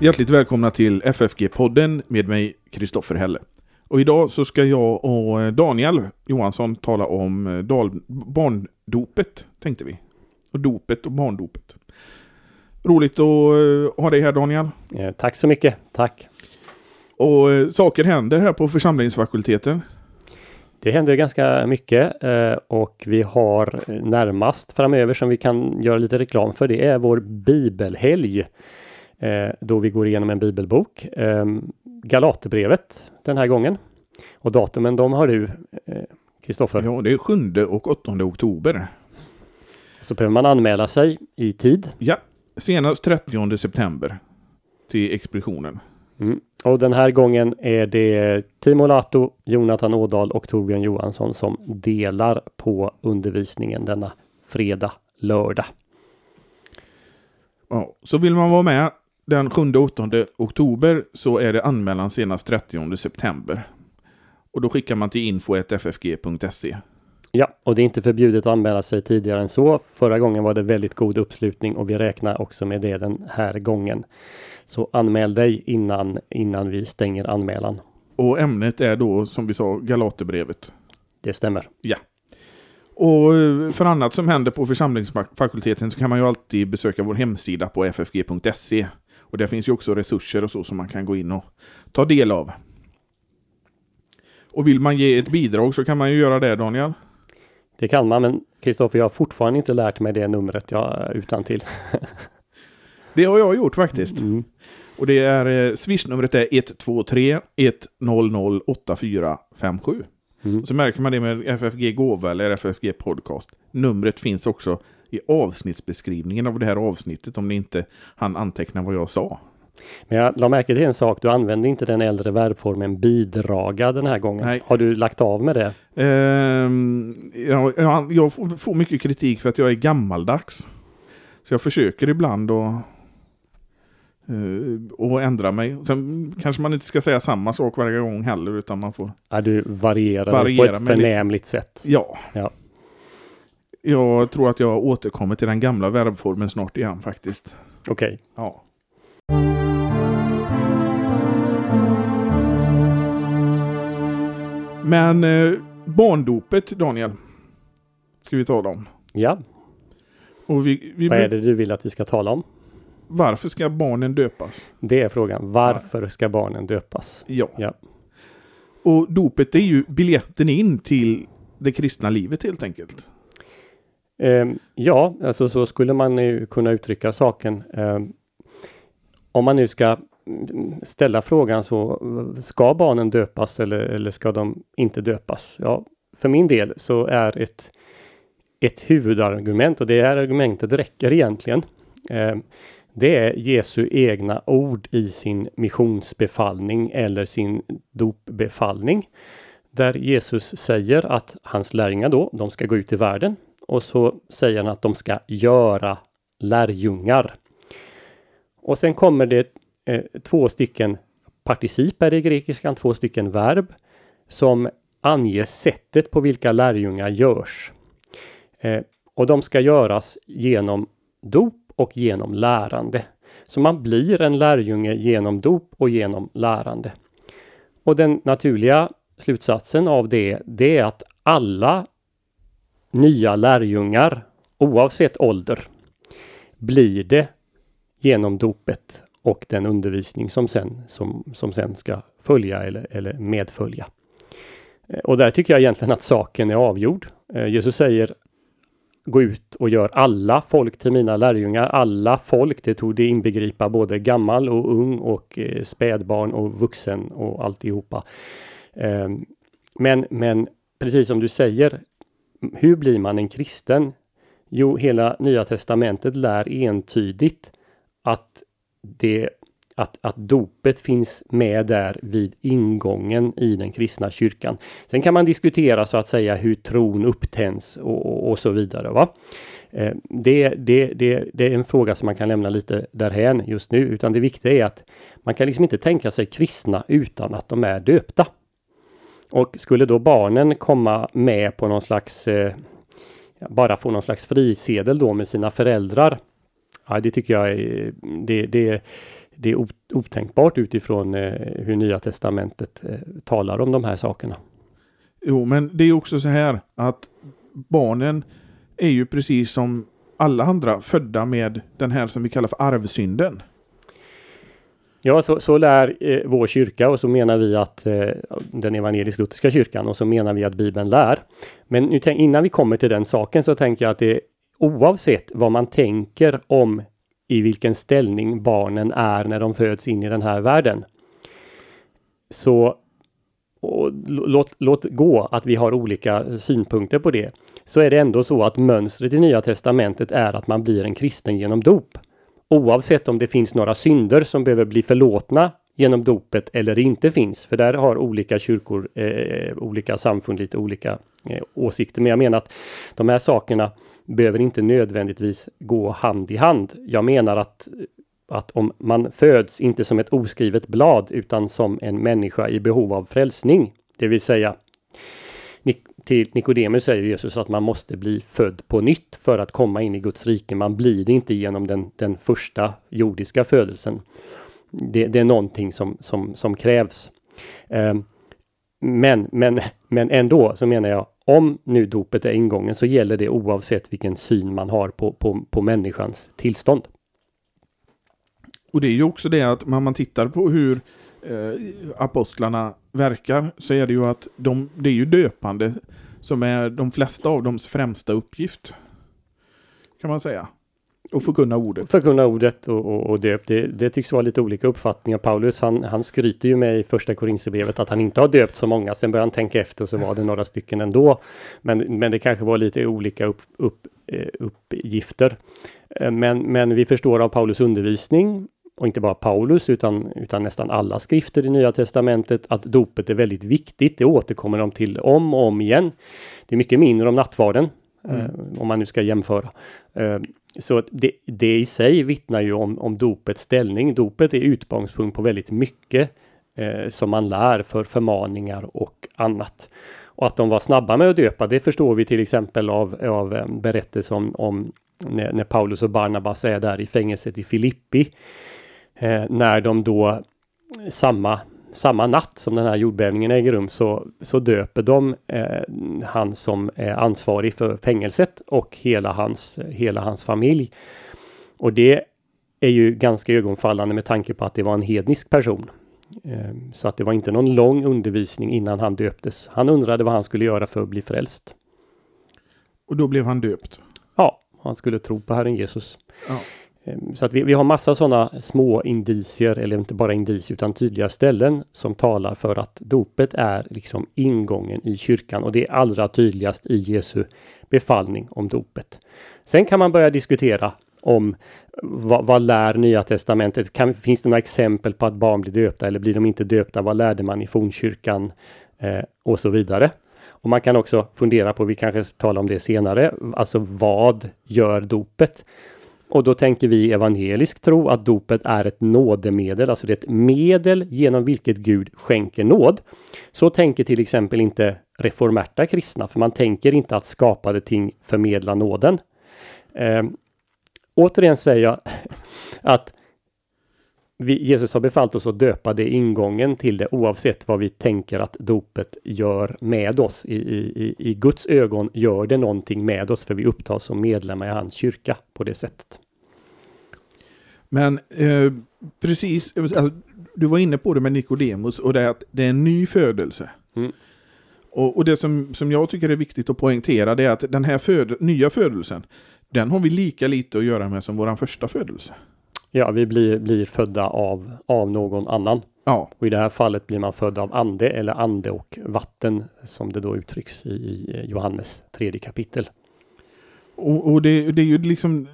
Hjärtligt välkomna till FFG-podden med mig Kristoffer Helle. Och idag så ska jag och eh, Daniel Johansson tala om eh, dal barndopet, tänkte vi. Och dopet och barndopet. Roligt att eh, ha dig här Daniel. Tack så mycket. Tack. Och saker händer här på församlingsfakulteten. Det händer ganska mycket och vi har närmast framöver som vi kan göra lite reklam för. Det är vår bibelhelg då vi går igenom en bibelbok. Eh, Galaterbrevet den här gången. Och datumen de har du, Kristoffer. Ja, det är 7 och 8 oktober. Så behöver man anmäla sig i tid. Ja, senast 30 september till expeditionen. Mm. Och den här gången är det Timo Lato, Jonathan Ådahl och Torbjörn Johansson som delar på undervisningen denna fredag, lördag. Ja, så vill man vara med den 7-8 oktober så är det anmälan senast 30 september. Och då skickar man till info.ffg.se. Ja, och det är inte förbjudet att anmäla sig tidigare än så. Förra gången var det väldigt god uppslutning och vi räknar också med det den här gången. Så anmäl dig innan, innan vi stänger anmälan. Och ämnet är då som vi sa Galaterbrevet. Det stämmer. Ja. Och eh, för annat som händer på församlingsfakulteten så kan man ju alltid besöka vår hemsida på ffg.se. Och där finns ju också resurser och så som man kan gå in och ta del av. Och vill man ge ett bidrag så kan man ju göra det Daniel. Det kan man, men Kristoffer, jag har fortfarande inte lärt mig det numret jag utan till. det har jag gjort faktiskt. Mm. Och det är eh, swishnumret är 123 100 8457. Mm. Så märker man det med FFG Gåva eller FFG Podcast. Numret finns också i avsnittsbeskrivningen av det här avsnittet om ni inte han anteckna vad jag sa. Men jag la märke till en sak, du använde inte den äldre verbformen bidraga den här gången. Nej. Har du lagt av med det? Um, ja, jag, jag får mycket kritik för att jag är gammaldags. Så jag försöker ibland att och ändra mig. Sen kanske man inte ska säga samma sak varje gång heller utan man får... Ja, du varierar variera på ett förnämligt lite. sätt. Ja. ja. Jag tror att jag återkommer till den gamla verbformen snart igen faktiskt. Okej. Okay. Ja. Men eh, barndopet, Daniel, ska vi tala om. Ja. Och vi, vi Vad är det du vill att vi ska tala om? Varför ska barnen döpas? Det är frågan. Varför ska barnen döpas? Ja. ja. Och dopet är ju biljetten in till det kristna livet helt enkelt. Ehm, ja, alltså så skulle man ju kunna uttrycka saken. Ehm, om man nu ska ställa frågan så, ska barnen döpas eller, eller ska de inte döpas? Ja, för min del så är ett, ett huvudargument, och det här argumentet räcker egentligen, eh, det är Jesu egna ord i sin missionsbefallning eller sin dopbefallning. Där Jesus säger att hans lärjungar då, de ska gå ut i världen och så säger han att de ska göra lärjungar. Och sen kommer det eh, två stycken participer i grekiskan, två stycken verb som anger sättet på vilka lärjungar görs. Eh, och de ska göras genom dop och genom lärande. Så man blir en lärjunge genom dop och genom lärande. Och den naturliga slutsatsen av det, det är att alla nya lärjungar, oavsett ålder, blir det genom dopet och den undervisning som sen, som, som sen ska följa eller, eller medfölja. Eh, och där tycker jag egentligen att saken är avgjord. Eh, Jesus säger gå ut och gör alla folk till mina lärjungar. Alla folk, det tog det inbegripa både gammal och ung och eh, spädbarn och vuxen och alltihopa. Ehm, men, men precis som du säger, hur blir man en kristen? Jo, hela Nya Testamentet lär entydigt att det att, att dopet finns med där vid ingången i den kristna kyrkan. Sen kan man diskutera så att säga hur tron upptänds och, och, och så vidare. Va? Eh, det, det, det, det, är en fråga som man kan lämna lite därhän just nu, utan det viktiga är att man kan liksom inte tänka sig kristna utan att de är döpta. Och skulle då barnen komma med på någon slags eh, bara få någon slags frisedel då med sina föräldrar. Ja, det tycker jag är, det, det, det är otänkbart utifrån eh, hur Nya Testamentet eh, talar om de här sakerna. Jo, men det är också så här att barnen är ju precis som alla andra födda med den här som vi kallar för arvsynden. Ja, så, så lär eh, vår kyrka och så menar vi att eh, den evangelisk-lutherska kyrkan och så menar vi att Bibeln lär. Men nu, innan vi kommer till den saken så tänker jag att det oavsett vad man tänker om i vilken ställning barnen är när de föds in i den här världen. Så låt, låt gå att vi har olika synpunkter på det. Så är det ändå så att mönstret i Nya Testamentet är att man blir en kristen genom dop. Oavsett om det finns några synder som behöver bli förlåtna genom dopet eller inte finns. För där har olika kyrkor, eh, olika samfund lite olika eh, åsikter. Men jag menar att de här sakerna behöver inte nödvändigtvis gå hand i hand. Jag menar att att om man föds inte som ett oskrivet blad utan som en människa i behov av frälsning, det vill säga till Nikodemus säger Jesus att man måste bli född på nytt för att komma in i Guds rike. Man blir det inte genom den, den första jordiska födelsen. Det, det är någonting som, som, som krävs. Eh, men, men, men ändå så menar jag, om nu dopet är ingången så gäller det oavsett vilken syn man har på, på, på människans tillstånd. Och det är ju också det att när man tittar på hur Eh, apostlarna verkar så är det ju att de, det är ju döpande som är de flesta av dems främsta uppgift. Kan man säga. Och förkunna ordet. Förkunna ordet och, och, och döp. Det, det, tycks vara lite olika uppfattningar. Paulus han, han skryter ju med i första Korinthierbrevet att han inte har döpt så många. Sen börjar han tänka efter och så var det några stycken ändå. Men, men det kanske var lite olika upp, upp, eh, uppgifter. Eh, men, men vi förstår av Paulus undervisning och inte bara Paulus utan, utan nästan alla skrifter i Nya Testamentet att dopet är väldigt viktigt. Det återkommer de till om och om igen. Det är mycket mindre om nattvarden mm. eh, om man nu ska jämföra. Eh, så det, det i sig vittnar ju om, om dopets ställning. Dopet är utgångspunkt på väldigt mycket eh, som man lär för förmaningar och annat. Och att de var snabba med att döpa, det förstår vi till exempel av, av eh, berättelser om, om när, när Paulus och Barnabas är där i fängelset i Filippi. Eh, när de då samma, samma natt som den här jordbävningen äger rum så, så döper de eh, han som är ansvarig för fängelset och hela hans, hela hans familj. Och det är ju ganska ögonfallande med tanke på att det var en hednisk person. Eh, så att det var inte någon lång undervisning innan han döptes. Han undrade vad han skulle göra för att bli frälst. Och då blev han döpt? Ja, han skulle tro på Herren Jesus. Ja. Ehm, så att vi, vi har massa sådana små indicier, eller inte bara indicier utan tydliga ställen som talar för att dopet är liksom ingången i kyrkan och det är allra tydligast i Jesu befallning om dopet. Sen kan man börja diskutera om vad, vad lär Nya Testamentet? Kan, finns det några exempel på att barn blir döpta eller blir de inte döpta? Vad lärde man i fornkyrkan? Eh, och så vidare. Och man kan också fundera på, vi kanske talar om det senare, alltså vad gör dopet? Och då tänker vi evangelisk tro att dopet är ett nådemedel, alltså det är ett medel genom vilket Gud skänker nåd. Så tänker till exempel inte reformerta kristna, för man tänker inte att skapade ting förmedlar nåden. Eh, återigen säger jag att vi, Jesus har befallt oss att döpa det ingången till det oavsett vad vi tänker att dopet gör med oss. I, i, I Guds ögon gör det någonting med oss för vi upptas som medlemmar i hans kyrka på det sättet. Men eh, precis, alltså, du var inne på det med Nikodemus och det är att det är en ny födelse. Mm. Och, och, det som, som jag tycker är viktigt att poängtera det är att den här föd nya födelsen, den har vi lika lite att göra med som vår första födelse. Ja, vi blir, blir födda av, av någon annan. Ja. Och i det här fallet blir man född av ande eller ande och vatten som det då uttrycks i, i Johannes tredje kapitel. Och, och det, det, är ju liksom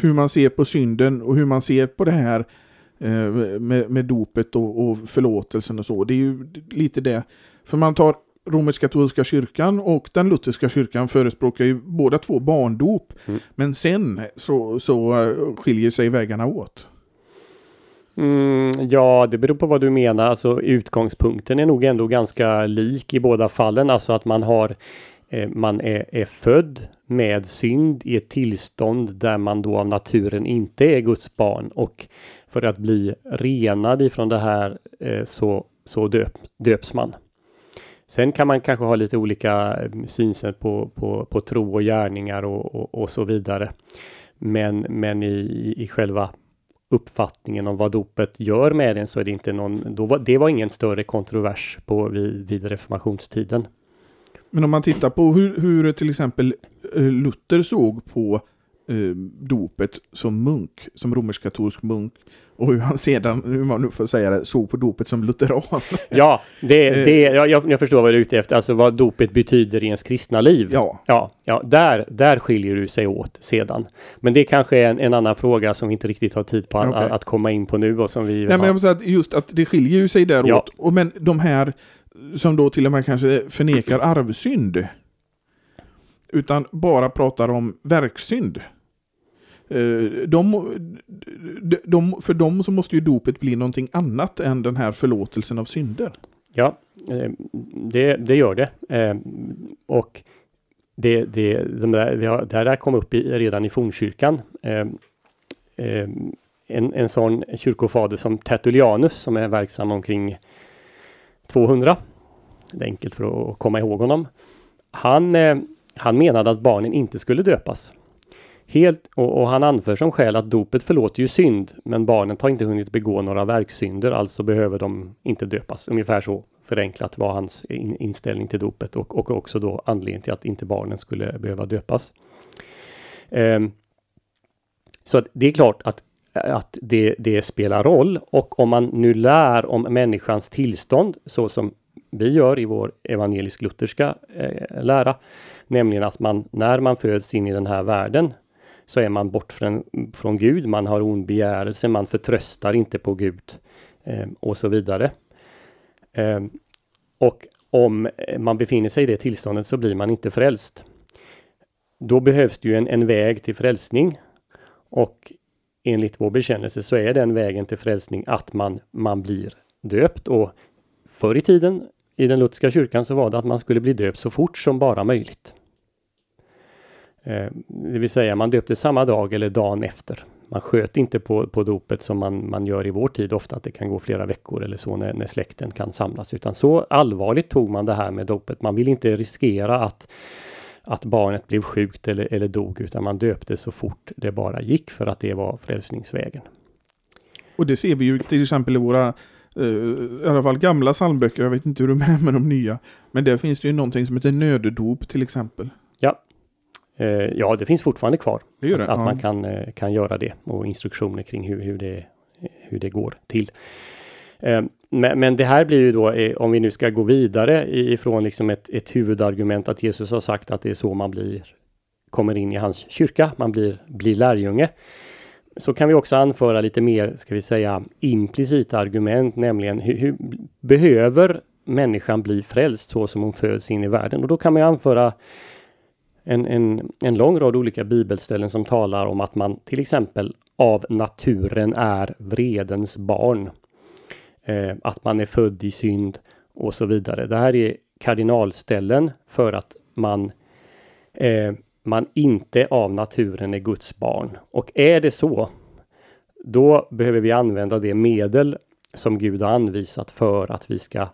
hur man ser på synden och hur man ser på det här eh, med, med dopet och, och förlåtelsen och så. Det är ju lite det. För man tar romersk-katolska kyrkan och den lutherska kyrkan förespråkar ju båda två barndop. Mm. Men sen så, så eh, skiljer sig vägarna åt. Mm, ja, det beror på vad du menar. Alltså utgångspunkten är nog ändå ganska lik i båda fallen. Alltså att man har eh, man är, är född med synd i ett tillstånd där man då av naturen inte är Guds barn och för att bli renad ifrån det här eh, så, så döp, döps man. Sen kan man kanske ha lite olika eh, synsätt på, på, på tro och gärningar och, och, och så vidare. Men, men i, i själva uppfattningen om vad dopet gör med en så är det inte någon, då var, det var ingen större kontrovers på vid, vid reformationstiden. Men om man tittar på hur, hur till exempel eh, Luther såg på eh, dopet som munk, som romersk-katolsk munk. Och hur han sedan, hur man nu får säga det, såg på dopet som lutheran. Ja, det, eh. det, jag, jag förstår vad du är ute efter, alltså vad dopet betyder i ens kristna liv. Ja. Ja, ja där, där skiljer du sig åt sedan. Men det kanske är en, en annan fråga som vi inte riktigt har tid på att, okay. att komma in på nu och som vi... Nej, men jag måste säga att just att det skiljer ju sig däråt. Ja. Och men de här som då till och med kanske förnekar arvsynd. Utan bara pratar om verksynd. Eh, de, de, för dem så måste ju dopet bli någonting annat än den här förlåtelsen av synder. Ja, eh, det, det gör det. Eh, och det, det, de där, det här kom upp i, redan i fornkyrkan. En, en sån kyrkofader som Tertullianus som är verksam omkring 200. Det är enkelt för att komma ihåg honom. Han, han menade att barnen inte skulle döpas. Helt, och, och, han anför som skäl att dopet förlåter ju synd, men barnen har inte hunnit begå några verksynder, alltså behöver de inte döpas. Ungefär så förenklat var hans in, inställning till dopet och, och också då anledningen till att inte barnen skulle behöva döpas. Um, så att det är klart att, att det, det, spelar roll och om man nu lär om människans tillstånd så som vi gör i vår evangelisk-lutherska eh, lära, nämligen att man när man föds in i den här världen så är man bort från, från Gud, man har ond begärelse, man förtröstar inte på Gud eh, och så vidare. Eh, och om eh, man befinner sig i det tillståndet så blir man inte frälst. Då behövs det ju en, en väg till frälsning och enligt vår bekännelse så är den vägen till frälsning att man, man blir döpt och förr i tiden i den lutherska kyrkan så var det att man skulle bli döpt så fort som bara möjligt. Eh, det vill säga man döpte samma dag eller dagen efter. Man sköt inte på, på dopet som man, man gör i vår tid ofta, att det kan gå flera veckor eller så när, när släkten kan samlas. Utan så allvarligt tog man det här med dopet. Man vill inte riskera att, att barnet blev sjukt eller, eller dog, utan man döpte så fort det bara gick för att det var frälsningsvägen. Och det ser vi ju till exempel i våra Uh, i alla fall gamla psalmböcker, jag vet inte hur de är med de nya. Men där finns det ju någonting som heter nöddop till exempel. Ja, Eh, ja, det finns fortfarande kvar. Det det. Att, att man kan, eh, kan göra det och instruktioner kring hur, hur, det, hur det går till. Eh, men, men det här blir ju då, om vi nu ska gå vidare ifrån liksom ett, ett huvudargument att Jesus har sagt att det är så man blir, kommer in i hans kyrka, man blir, blir lärjunge. Så kan vi också anföra lite mer, ska vi säga, implicita argument, nämligen hur, hur behöver människan bli frälst så som hon föds in i världen? Och då kan man anföra en, en, en lång rad olika bibelställen som talar om att man till exempel av naturen är vredens barn. Eh, att man är född i synd och så vidare. Det här är kardinalställen för att man, eh, man inte av naturen är Guds barn. Och är det så, då behöver vi använda det medel som Gud har anvisat för att vi ska,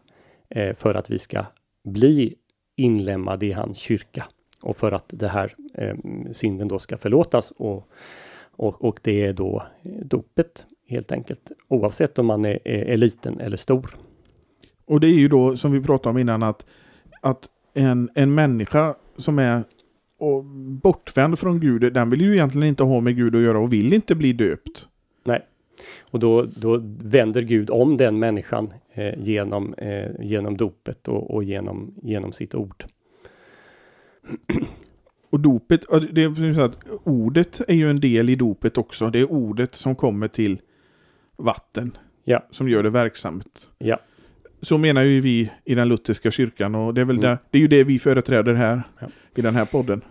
eh, för att vi ska bli inlemmade i hans kyrka och för att det här eh, synden då ska förlåtas och, och, och det är då dopet helt enkelt oavsett om man är, är, är, liten eller stor. Och det är ju då som vi pratade om innan att, att en, en människa som är och bortvänd från Gud, den vill ju egentligen inte ha med Gud att göra och vill inte bli döpt. Nej, och då, då vänder Gud om den människan eh, genom, eh, genom dopet och, och genom, genom sitt ord. Och dopet, det är så att ordet är ju en del i dopet också. Det är ordet som kommer till vatten. Ja. Som gör det verksamt. Ja. Så menar ju vi i den lutherska kyrkan och det är väl mm. där, det är ju det vi företräder här ja. i den här podden.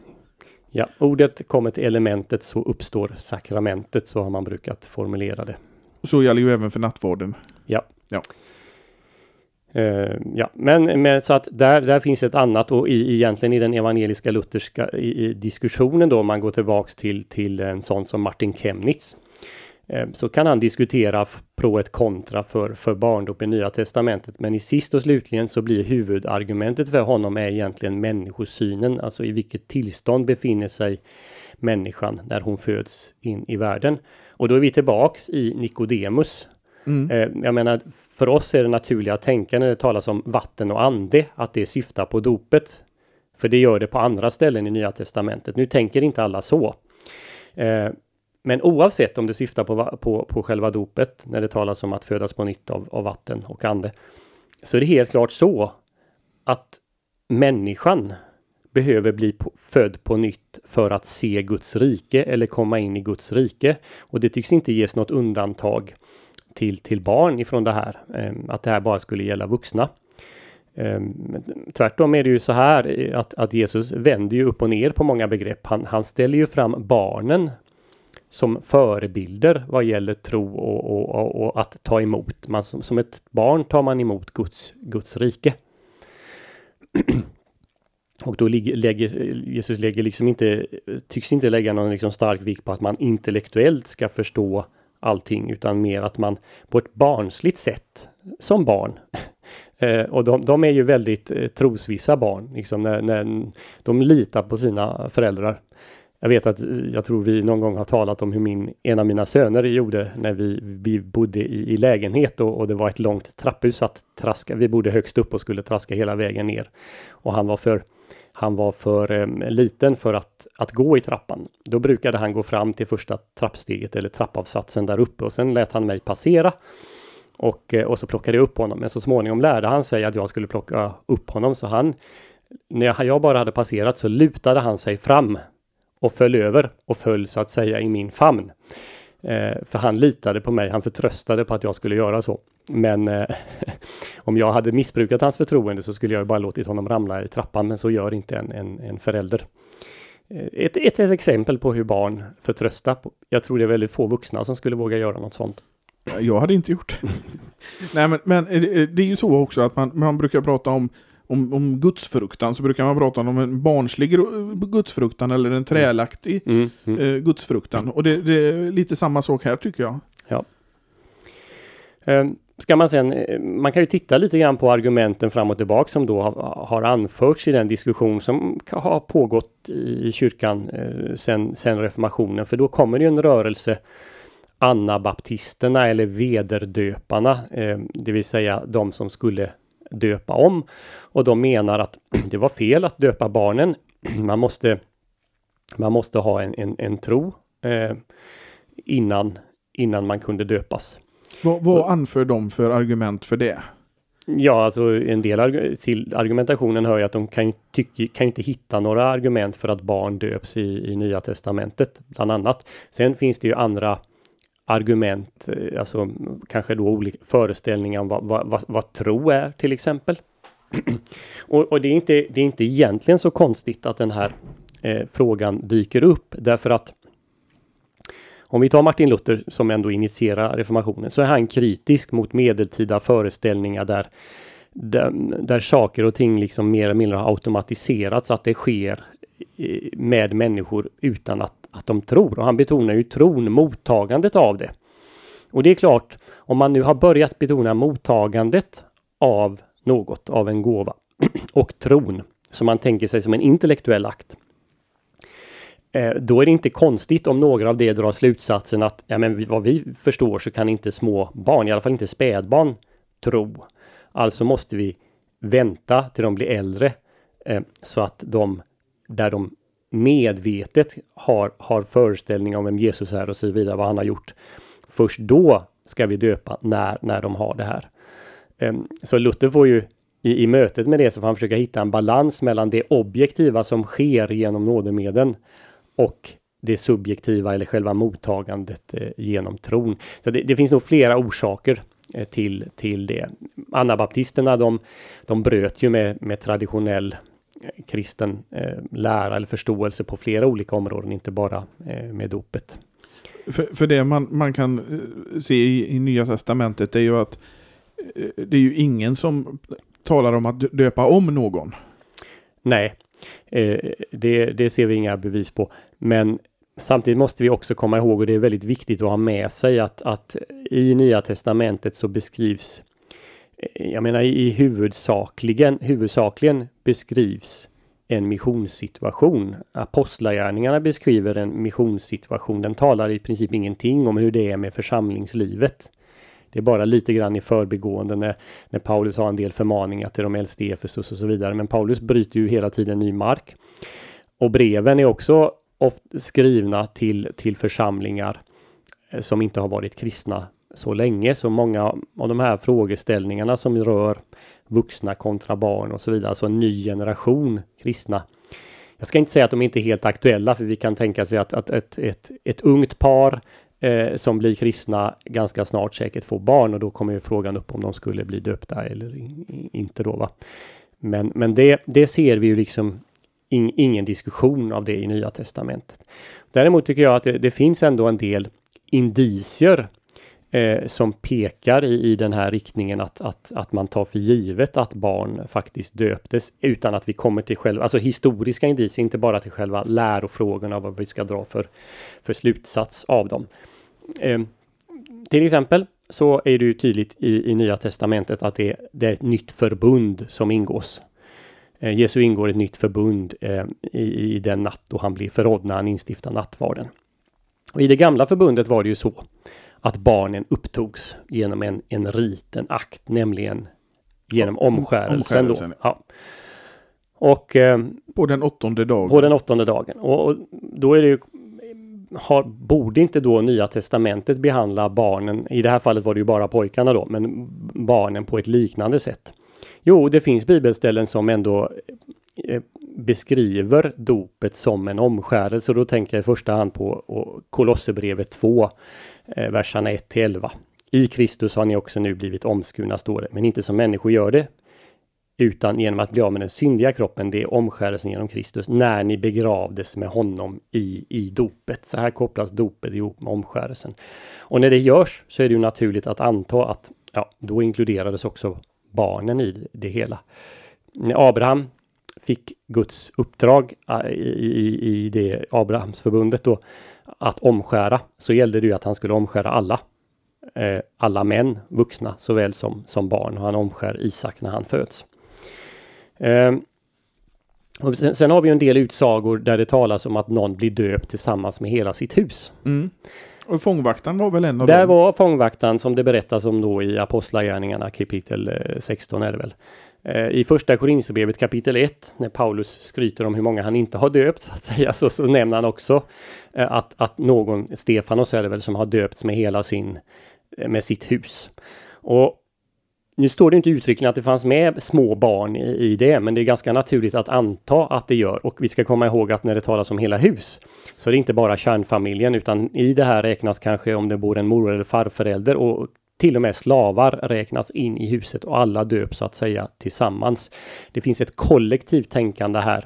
Ja, ordet kommer till elementet så uppstår sakramentet, så har man brukat formulera det. Så gäller ju även för nattvarden. Ja. ja. Uh, ja, men, men så att där, där finns ett annat och i, egentligen i den evangeliska lutherska i, i diskussionen då, om man går tillbaks till, till en sån som Martin Chemnitz. Eh, så kan han diskutera pro ett kontra för, för barndop i Nya Testamentet. Men i sist och slutligen så blir huvudargumentet för honom är egentligen människosynen, alltså i vilket tillstånd befinner sig människan när hon föds in i världen. Och då är vi tillbaks i Nikodemus. Mm. Eh, jag menar, för oss är det naturliga att tänka när det talas om vatten och ande, att det syftar på dopet. För det gör det på andra ställen i Nya Testamentet. Nu tänker inte alla så. Eh, men oavsett om det syftar på, på, på själva dopet, när det talas om att födas på nytt av, av vatten och ande, så är det helt klart så att människan behöver bli på, född på nytt för att se Guds rike eller komma in i Guds rike. Och det tycks inte ges något undantag till, till barn ifrån det här, eh, att det här bara skulle gälla vuxna. Eh, tvärtom är det ju så här eh, att, att Jesus vänder ju upp och ner på många begrepp. Han, han ställer ju fram barnen som förebilder vad gäller tro och, och, och, och att ta emot. Man, som, som, ett barn tar man emot Guds, Guds rike. och då lägger, Jesus lägger liksom inte, tycks inte lägga någon liksom stark vikt på att man intellektuellt ska förstå allting utan mer att man på ett barnsligt sätt som barn eh, och de, de, är ju väldigt eh, trosvissa barn, liksom när, när de litar på sina föräldrar. Jag vet att eh, jag tror vi någon gång har talat om hur min, en av mina söner gjorde när vi, vi bodde i, i lägenhet och, och, det var ett långt trapphus att traska. Vi bodde högst upp och skulle traska hela vägen ner. Och han var för, han var för eh, liten för att, att gå i trappan. Då brukade han gå fram till första trappsteget eller trappavsatsen där uppe och sen lät han mig passera. Och, eh, och så plockade jag upp honom. Men så småningom lärde han sig att jag skulle plocka upp honom så han när jag bara hade passerat så lutade han sig fram och föll över och föll så att säga i min famn. Eh, för han litade på mig, han förtröstade på att jag skulle göra så. Men eh, om jag hade missbrukat hans förtroende så skulle jag bara låtit honom ramla i trappan, men så gör inte en, en, en förälder. Eh, ett, ett, ett, exempel på hur barn förtröstar. Jag tror det är väldigt få vuxna som skulle våga göra något sånt. Jag hade inte gjort det. Nej, men, men eh, det är ju så också att man, man brukar prata om om, om gudsfruktan så brukar man prata om en barnslig gudsfruktan eller en trälaktig mm, mm. Eh, gudsfruktan. Och det, det, är lite samma sak här tycker jag. Ja. Um, ska man sen, eh, man kan ju titta lite grann på argumenten fram och tillbaka som då har, har anförts i den diskussion som har pågått i kyrkan eh, sen, sen reformationen. För då kommer det ju en rörelse Annabaptisterna eller vederdöparna, eh, det vill säga de som skulle döpa om. Och de menar att det var fel att döpa barnen. Man måste, man måste ha en, en, en tro eh, innan, innan man kunde döpas. Vad, vad anför de för argument för det? Ja, alltså en del arg till argumentationen hör ju att de kan, tycka, kan inte hitta några argument för att barn döps i, i Nya Testamentet, bland annat. Sen finns det ju andra argument, eh, alltså kanske då olika föreställningar om vad, vad, vad, vad tro är till exempel. och, och det, är inte, det är inte egentligen så konstigt att den här eh, frågan dyker upp därför att om vi tar Martin Luther som ändå initierar reformationen så är han kritisk mot medeltida föreställningar där, där, där saker och ting liksom mer eller mindre har automatiserats, att det sker eh, med människor utan att att de tror. Och han betonar ju tron, mottagandet av det. Och det är klart, om man nu har börjat betona mottagandet av något, av en gåva och tron, som man tänker sig som en intellektuell akt. Eh, då är det inte konstigt om några av det drar slutsatsen att ja, men vad vi förstår så kan inte små barn, i alla fall inte spädbarn, tro. Alltså måste vi vänta till de blir äldre eh, så att de, där de medvetet har, har föreställning om vem Jesus är och så vidare, vad han har gjort. Först då ska vi döpa när, när de har det här. Eh, så Luther får ju i, i mötet med det så får han försöka hitta en balans mellan det objektiva som sker genom nådemedlen och det subjektiva eller själva mottagandet eh, genom tron. Så det, det, finns nog flera orsaker eh, till, till det. Anabaptisterna de, de bröt ju med, med traditionell kristen eh, lära eller förståelse på flera olika områden, inte bara eh, med dopet. För, för det man, man kan eh, se i, i Nya Testamentet är ju att eh, det är ju ingen som talar om att döpa om någon. Nej, eh, det, det ser vi inga bevis på. Men samtidigt måste vi också komma ihåg, och det är väldigt viktigt att ha med sig, att, att i Nya Testamentet så beskrivs, eh, jag menar i huvudsakligen, huvudsakligen beskrivs en missionssituation. Apostlagärningarna beskriver en missionssituation. Den talar i princip ingenting om hur det är med församlingslivet. Det är bara lite grann i förbigående när, när Paulus har en del förmaningar till de äldste i Efesus och så vidare. Men Paulus bryter ju hela tiden ny mark. Och breven är också ofta skrivna till, till församlingar eh, som inte har varit kristna så länge. Så många av de här frågeställningarna som rör vuxna kontra barn och så vidare, alltså en ny generation kristna. Jag ska inte säga att de inte är helt aktuella, för vi kan tänka sig att, att ett, ett, ett ungt par eh, som blir kristna ganska snart säkert får barn och då kommer ju frågan upp om de skulle bli döpta eller inte då. Va? Men, men det, det ser vi ju liksom in, ingen diskussion av det i Nya Testamentet. Däremot tycker jag att det, det finns ändå en del indicier eh, som pekar i, i den här riktningen att, att, att man tar för givet att barn faktiskt döptes utan att vi kommer till själva, alltså historiska indicier, inte bara till själva lärofrågorna, vad vi ska dra för, för slutsats av dem. Eh, till exempel så är det ju tydligt i, i Nya Testamentet att det, det är ett nytt förbund som ingås. Eh, Jesu ingår ett nytt förbund eh, i, i den natt då han blir förrådd när han instiftar nattvarden. Och I det gamla förbundet var det ju så att barnen upptogs genom en, en rit, en akt, nämligen genom omskärelsen. omskärelsen. Då. Ja. Och, eh, på den åttonde dagen. På den åttonde dagen. Och, och då är det ju har, borde inte då Nya Testamentet behandla barnen, i det här fallet var det ju bara pojkarna då, men barnen på ett liknande sätt? Jo, det finns bibelställen som ändå eh, beskriver dopet som en omskärelse. Då tänker jag i första hand på Kolosserbrevet 2, eh, verserna 1 till 11. I Kristus har ni också nu blivit omskurna, står det, men inte som människor gör det, utan genom att bli av med den syndiga kroppen, det är omskärelsen genom Kristus, när ni begravdes med honom i, i dopet. Så här kopplas dopet ihop med omskärelsen. Och när det görs så är det ju naturligt att anta att ja, då inkluderades också barnen i det hela. När Abraham fick Guds uppdrag äh, i, i, i det Abrahamsförbundet då att omskära så gällde det ju att han skulle omskära alla. Eh, alla män, vuxna såväl som, som barn och han omskär Isak när han föds. Eh, och sen, sen, har vi en del utsagor där det talas om att någon blir döpt tillsammans med hela sitt hus. Mm. Och fångvaktaren var väl en av Där dem? var fångvaktaren som det berättas om då i Apostlagärningarna kapitel 16 eh, är det väl. Eh, I första Korinthierbrevet kapitel 1 när Paulus skryter om hur många han inte har döpt så att säga så, så nämner han också eh, att, att någon, Stefanos är det väl, som har döpts med hela sin, med sitt hus. Och nu står det inte uttryckligen att det fanns med små barn i, i, det, men det är ganska naturligt att anta att det gör. Och vi ska komma ihåg att när det talas om hela hus, så är det inte bara kärnfamiljen, utan i det här räknas kanske om det bor en mor eller farförälder och till och med slavar räknas in i huset och alla döps så att säga tillsammans. Det finns ett kollektivt tänkande här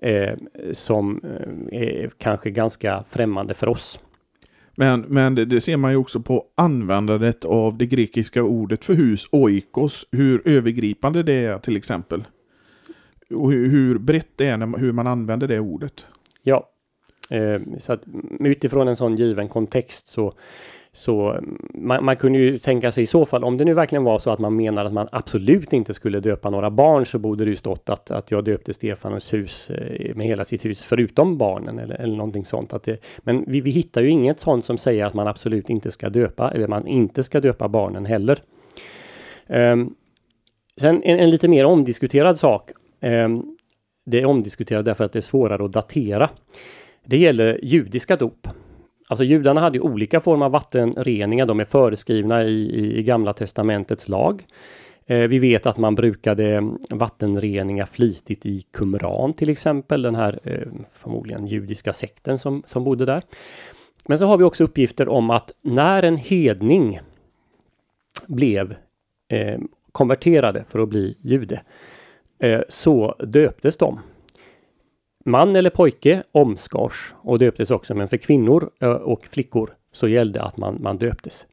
eh, som eh, är kanske ganska främmande för oss. Men, men det, det, ser man ju också på användandet av det grekiska ordet för hus, oikos, hur övergripande det är till exempel. Och hur, hur brett det är när, hur man använder det ordet. Ja, eh, så att utifrån en sån given kontext så så mm, man, man, kunde ju tänka sig i så fall, om det nu verkligen var så att man menar att man absolut inte skulle döpa några barn, så borde det ju stått att, att jag döpte Stefanus hus eh, med hela sitt hus, förutom barnen eller, eller någonting sånt. Att det, men vi, vi hittar ju inget sånt som säger att man absolut inte ska döpa, eller man inte ska döpa barnen heller. Um, sen en, en, lite mer omdiskuterad sak. Um, det är omdiskuterat därför att det är svårare att datera. Det gäller judiska dop. Alltså judarna hade ju olika former av vattenreningar. De är föreskrivna i, i, Gamla Testamentets lag. Eh, vi vet att man brukade vattenreningar flitigt i Qumran till exempel, den här eh, förmodligen judiska sekten som, som bodde där. Men så har vi också uppgifter om att när en hedning blev eh, konverterade för att bli jude, eh, så döptes de man eller pojke omskars och döptes också, men för kvinnor eh, och flickor så gällde att man, man döptes.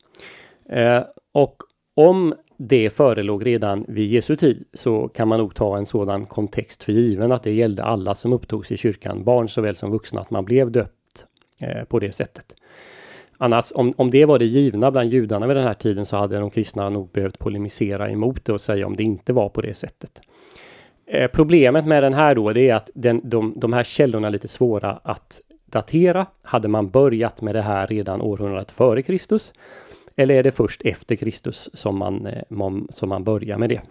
Eh, och om det förelåg redan vid Jesu tid så kan man nog ta en sådan kontext för given att det gällde alla som upptogs i kyrkan, barn såväl som vuxna, att man blev döpt eh, på det sättet. Annars, om, om det var det givna bland judarna vid den här tiden så hade de kristna nog behövt polemisera emot det och säga om det inte var på det sättet. Eh, problemet med den här då, det är att den, de, de här källorna är lite svåra att datera. Hade man börjat med det här redan århundradet före Kristus? Eller är det först efter Kristus som man, eh, som man börjar med det?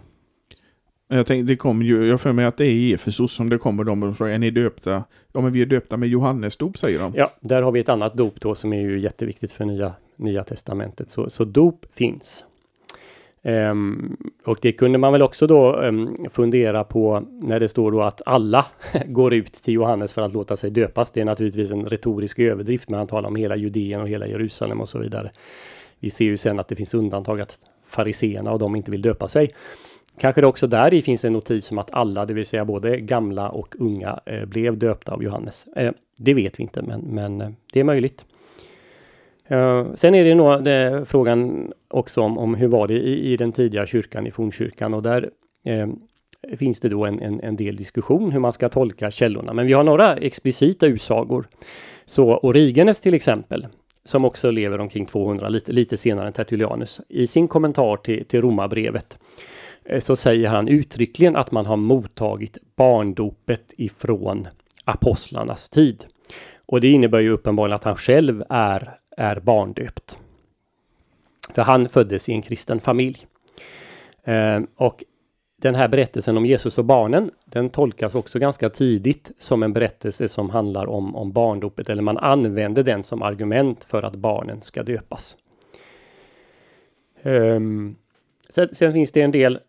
Jag tänkte, det kommer ju, jag för mig att det är i Efesos som det kommer de och frågar, är ni döpta? Ja, men vi är döpta med Johannes dop, säger de. Ja, där har vi ett annat dop då som är ju jätteviktigt för nya, nya testamentet. Så, så dop finns. Um, och det kunde man väl också då um, fundera på när det står då att alla går ut till Johannes för att låta sig döpas. Det är naturligtvis en retorisk överdrift, men han talar om hela Judeen och hela Jerusalem och så vidare. Vi ser ju sen att det finns undantag att fariseerna och de inte vill döpa sig. Kanske det också där i finns en notis om att alla, det vill säga både gamla och unga, eh, blev döpta av Johannes. Eh, det vet vi inte, men, men eh, det är möjligt. Uh, sen är det nog det, frågan också om, om hur var det i, i, den tidiga kyrkan, i fornkyrkan, och där eh, finns det då en, en, en, del diskussion hur man ska tolka källorna. Men vi har några explicita utsagor. Så Origenes till exempel, som också lever omkring 200, lite, lite senare än Tertullianus, i sin kommentar till, till Romarbrevet eh, så säger han uttryckligen att man har mottagit barndopet ifrån apostlarnas tid. Och det innebär ju uppenbarligen att han själv är, är barndöpt. För han föddes i en kristen familj. Eh, och den här berättelsen om Jesus och barnen, den tolkas också ganska tidigt som en berättelse som handlar om, om barndopet, eller man använder den som argument för att barnen ska döpas. Um, sen, sen, finns det en del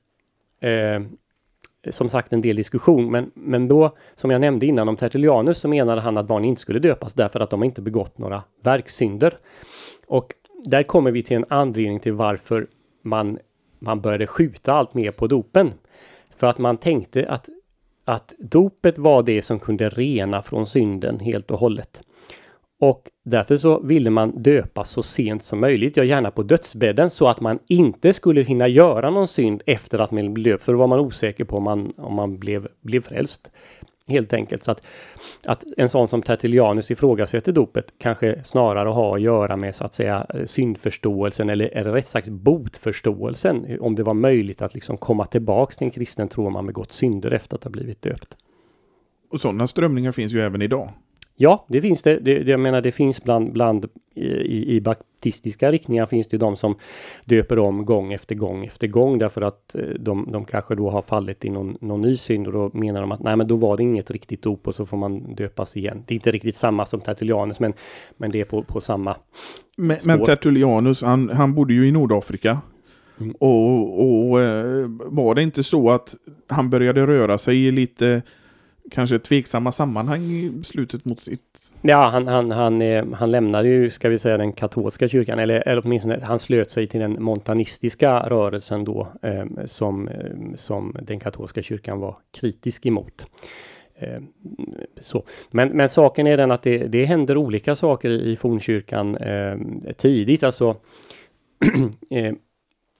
eh, som sagt en del diskussion, men, men då som jag nämnde innan om Tertullianus så menade han att barn inte skulle döpas därför att de inte begått några verksynder. Och där kommer vi till en anledning till varför man, man började skjuta allt mer på dopen. För att man tänkte att, att dopet var det som kunde rena från synden helt och hållet. Och därför så ville man döpa så sent som möjligt, ja gärna på dödsbädden, så att man inte skulle hinna göra någon synd efter att man blev döpt, för då var man osäker på om man, om man blev, blev frälst. Helt enkelt så att, att en sån som Tertullianus ifrågasätter dopet kanske snarare har att göra med så att säga syndförståelsen eller, eller rätt sagt botförståelsen. Om det var möjligt att liksom komma tillbaks till en kristen tro om man begått synder efter att ha blivit döpt. Och sådana strömningar finns ju även idag. Ja, det finns det. det. Jag menar, det finns bland, bland i, i baptistiska riktningar finns det de som döper om gång efter gång efter gång därför att eh, de, de kanske då har fallit i någon, någon ny synd och då menar de att nej, men då var det inget riktigt dop och så får man döpas igen. Det är inte riktigt samma som Tertullianus, men, men det är på, på samma Men, men Tertullianus, han, han bodde ju i Nordafrika. Mm. Och, och eh, var det inte så att han började röra sig lite kanske tveksamma sammanhang i slutet mot sitt... Ja, han, han, han, eh, han lämnade ju, ska vi säga, den katolska kyrkan, eller, eller åtminstone han slöt sig till den montanistiska rörelsen då, eh, som, ehm, som den katolska kyrkan var kritisk emot. Eh, så. Men, men saken är den att det, det händer olika saker i, i fornkyrkan eh, tidigt, alltså eh,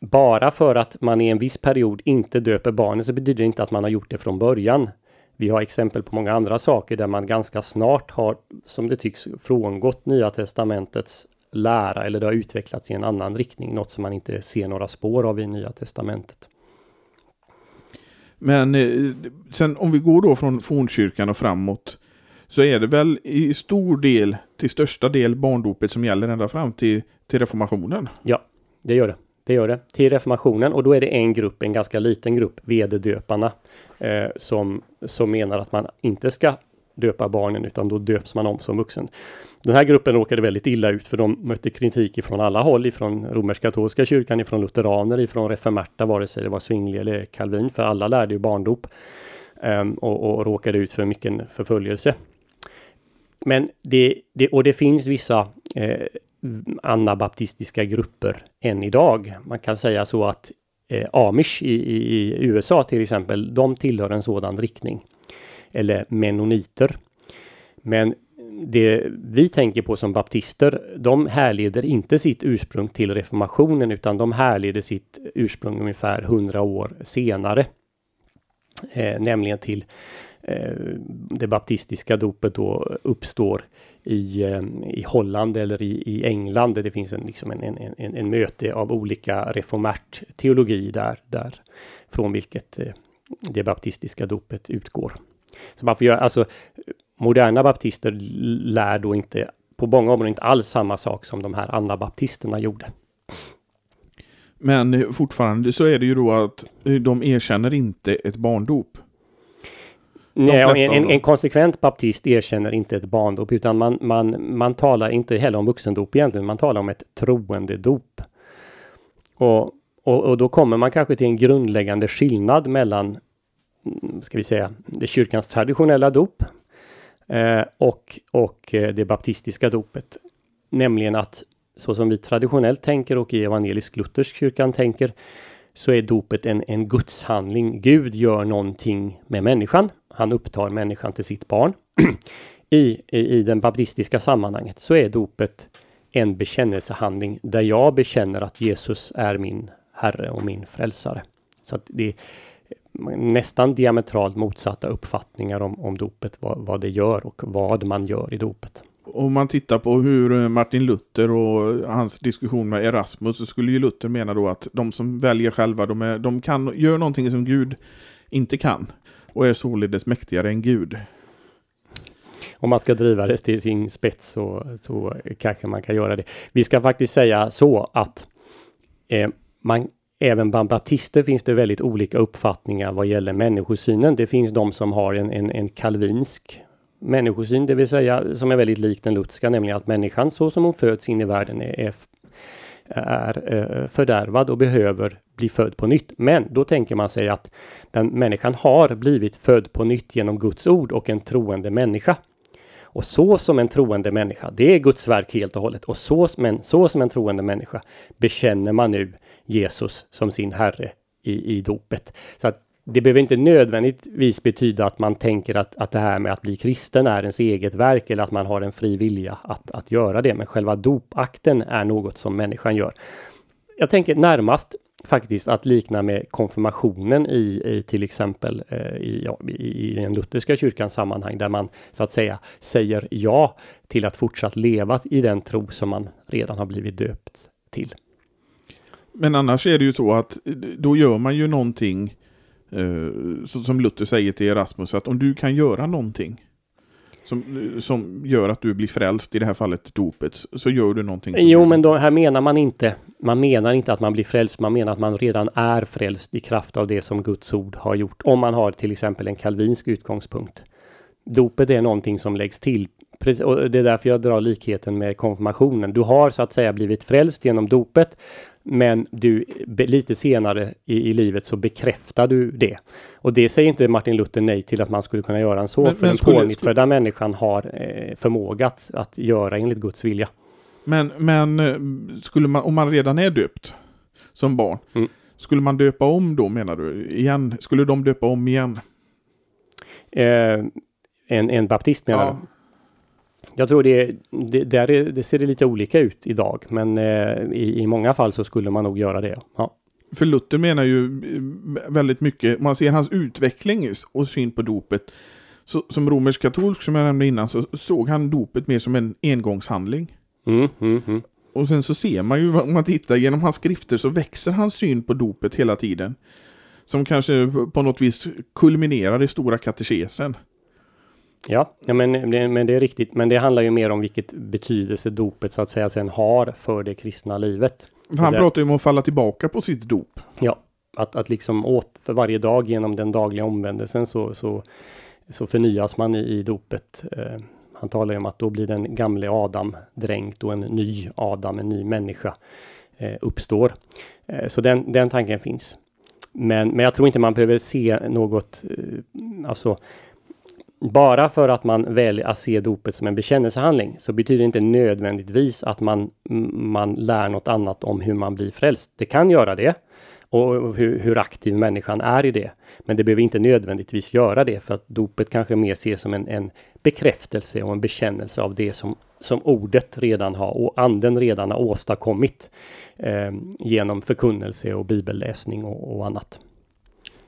bara för att man i en viss period inte döper barnen så betyder det inte att man har gjort det från början. Vi har exempel på många andra saker där man ganska snart har, som det tycks, frångått Nya Testamentets lära eller det har utvecklats i en annan riktning, något som man inte ser några spår av i Nya Testamentet. Men eh, sen om vi går då från fornkyrkan och framåt så är det väl i stor del, till största del barndopet som gäller ända fram till, till reformationen? Ja, det gör det. Det gör det. Till reformationen och då är det en grupp, en ganska liten grupp, vededöparna, eh, som, som menar att man inte ska döpa barnen utan då döps man om som vuxen. Den här gruppen råkade väldigt illa ut för de mötte kritik ifrån alla håll, ifrån romersk-katolska kyrkan, ifrån lutheraner, ifrån reformerta, vare sig det var Svingli eller Calvin, för alla lärde ju barndop eh, och, och råkade ut för mycket förföljelse. Men det, det, och det finns vissa eh, anabaptistiska grupper än idag. Man kan säga så att eh, Amish i, i, i, USA till exempel, de tillhör en sådan riktning. Eller menoniter. Men det vi tänker på som baptister, de härleder inte sitt ursprung till reformationen utan de härleder sitt ursprung ungefär hundra år senare. Eh, nämligen till Eh, det baptistiska dopet då uppstår i, eh, i Holland eller i, i England där det finns en, liksom en, en, en, en möte av olika reformärt teologi där, där från vilket eh, det baptistiska dopet utgår. Så man får göra, alltså moderna baptister lär då inte på många områden inte alls samma sak som de här anabaptisterna gjorde. Men fortfarande så är det ju då att de erkänner inte ett barndop. Nej, en, en, en, konsekvent baptist erkänner inte ett barndop utan man, man, man talar inte heller om vuxendop egentligen, man talar om ett troendedop. Och, och, och då kommer man kanske till en grundläggande skillnad mellan, mm, ska vi säga, det kyrkans traditionella dop eh, och, och eh, det baptistiska dopet. Nämligen att så som vi traditionellt tänker och i evangelisk-luthersk kyrkan tänker så är dopet en, en gudshandling. Gud gör någonting med människan. Han upptar människan till sitt barn. I, i, I den baptistiska sammanhanget så är dopet en bekännelsehandling där jag bekänner att Jesus är min Herre och min frälsare. Så att det är nästan diametralt motsatta uppfattningar om, om dopet, vad, vad det gör och vad man gör i dopet om man tittar på hur eh, Martin Luther och hans diskussion med Erasmus så skulle ju Luther mena då att de som väljer själva, de, är, de kan, gör någonting som Gud inte kan och är således mäktigare än Gud. Om man ska driva det till sin spets så, så kanske man kan göra det. Vi ska faktiskt säga så att eh, man, även bland baptister finns det väldigt olika uppfattningar vad gäller människosynen. Det finns de som har en, en, en kalvinsk människosyn, det vill säga som är väldigt lik den lutherska, nämligen att människan så som hon föds in i världen är, är, är eh, fördärvad och behöver bli född på nytt. Men då tänker man sig att den människan har blivit född på nytt genom Guds ord och en troende människa. Och så som en troende människa, det är Guds verk helt och hållet. Och så, men så som en troende människa bekänner man nu Jesus som sin Herre i, i dopet. Så att det behöver inte nödvändigtvis betyda att man tänker att, att det här med att bli kristen är ens eget verk eller att man har en fri vilja att, att göra det. Men själva dopakten är något som människan gör. Jag tänker närmast faktiskt att likna med konfirmationen i, i till exempel eh, i, ja, i, i den lutherska kyrkans sammanhang där man så att säga säger ja till att fortsatt leva i den tro som man redan har blivit döpt till. Men annars är det ju så att eh, då gör man ju någonting Uh, som Luther säger till Erasmus, att om du kan göra någonting som, som gör att du blir frälst, i det här fallet dopet, så gör du någonting. jo, men då, här menar man inte, man menar inte att man blir frälst, man menar att man redan är frälst i kraft av det som Guds ord har gjort. Om man har till exempel en kalvinsk utgångspunkt. Dopet är någonting som läggs till. Och det är därför jag drar likheten med konfirmationen. Du har så att säga blivit frälst genom dopet men du, lite senare i, i, livet så bekräftar du det. Och det säger inte Martin Luther nej till att man skulle kunna göra en så, men, för men den pånyttfödda människan har eh, förmåga att, att göra enligt Guds vilja. Men, men eh, skulle man, om man redan är döpt som barn, mm. skulle man döpa om då menar du? Igen? Skulle de döpa om igen? Eh, en, en baptist menar ja. du? Jag tror det, det, där är, det ser det lite olika ut idag, men eh, i, i många fall så skulle man nog göra det. Ja. För Luther menar ju eh, väldigt mycket, man ser hans utveckling och syn på dopet. Så, som romersk katolsk som jag nämnde innan så såg han dopet mer som en engångshandling. Mm, mm, mm. Och sen så ser man ju, om man tittar genom hans skrifter så växer hans syn på dopet hela tiden. Som kanske på något vis kulminerar i stora katekesen. Ja, ja men, men det är riktigt. Men det handlar ju mer om vilket betydelse dopet så att säga sen har för det kristna livet. Han pratar ju om att falla tillbaka på sitt dop. Ja, att, att liksom åt för varje dag genom den dagliga omvändelsen så, så, så förnyas man i, i dopet. Eh, han talar ju om att då blir den gamle Adam dränkt och en ny Adam, en ny människa eh, uppstår. Eh, så den, den tanken finns. Men, men jag tror inte man behöver se något, eh, alltså bara för att man väljer att se dopet som en bekännelsehandling så betyder det inte nödvändigtvis att man, man lär något annat om hur man blir frälst. Det kan göra det och hur, hur aktiv människan är i det. Men det behöver inte nödvändigtvis göra det för att dopet kanske mer ses som en, en bekräftelse och en bekännelse av det som, som ordet redan har och anden redan har åstadkommit eh, genom förkunnelse och bibelläsning och, och annat.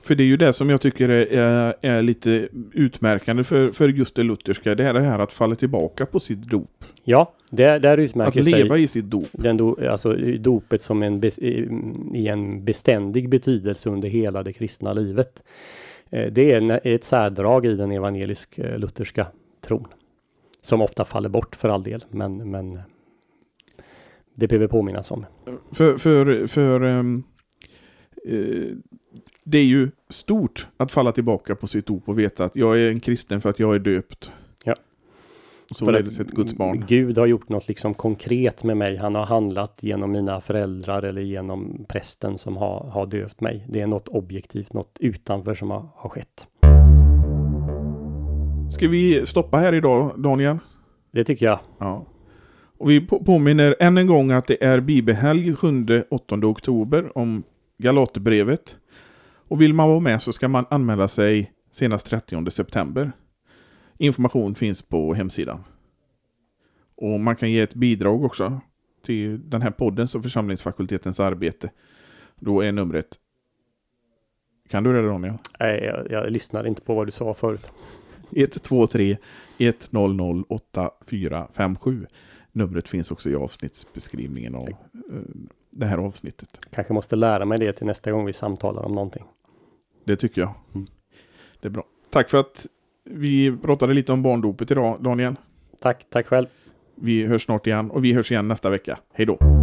För det är ju det som jag tycker är, är, lite utmärkande för, för just det lutherska. Det är det här att falla tillbaka på sitt dop. Ja, där, där Att utmärker leva sig i sitt dop. den do, alltså dopet som en, i en beständig betydelse under hela det kristna livet. Eh, Det är ett särdrag i den evangelisk-lutherska tron. Som ofta faller bort för all del, men, men det behöver påminnas om. För, för, för ehm, eh, det är ju stort att falla tillbaka på sitt dop och veta att jag är en kristen för att jag är döpt. Ja. Således ett Guds barn. Gud har gjort något liksom konkret med mig. Han har handlat genom mina föräldrar eller genom prästen som har, har döpt mig. Det är något objektivt, något utanför som har, har skett. Ska vi stoppa här idag, Daniel? Det tycker jag. Ja. Och vi på- påminner än en gång att det är bibelhelg 7-8 oktober om Galaterbrevet. Och vill man vara med så ska man anmäla sig senast 30 september. Information finns på hemsidan. Och man kan ge ett bidrag också till den här poddens och församlingsfakultetens arbete. Då är numret... Kan du det Daniel? Nej, jag, jag lyssnade inte på vad du sa förut. 123 100 8457. Numret finns också i avsnittsbeskrivningen av eh, det här avsnittet. Kanske måste lära mig det till nästa gång vi samtalar om någonting. Det tycker jag. Mm. Det är bra. Tack för att vi pratade lite om barndopet idag, Daniel. Tack, tack själv. Vi hörs snart igen och vi hörs igen nästa vecka. Hej då!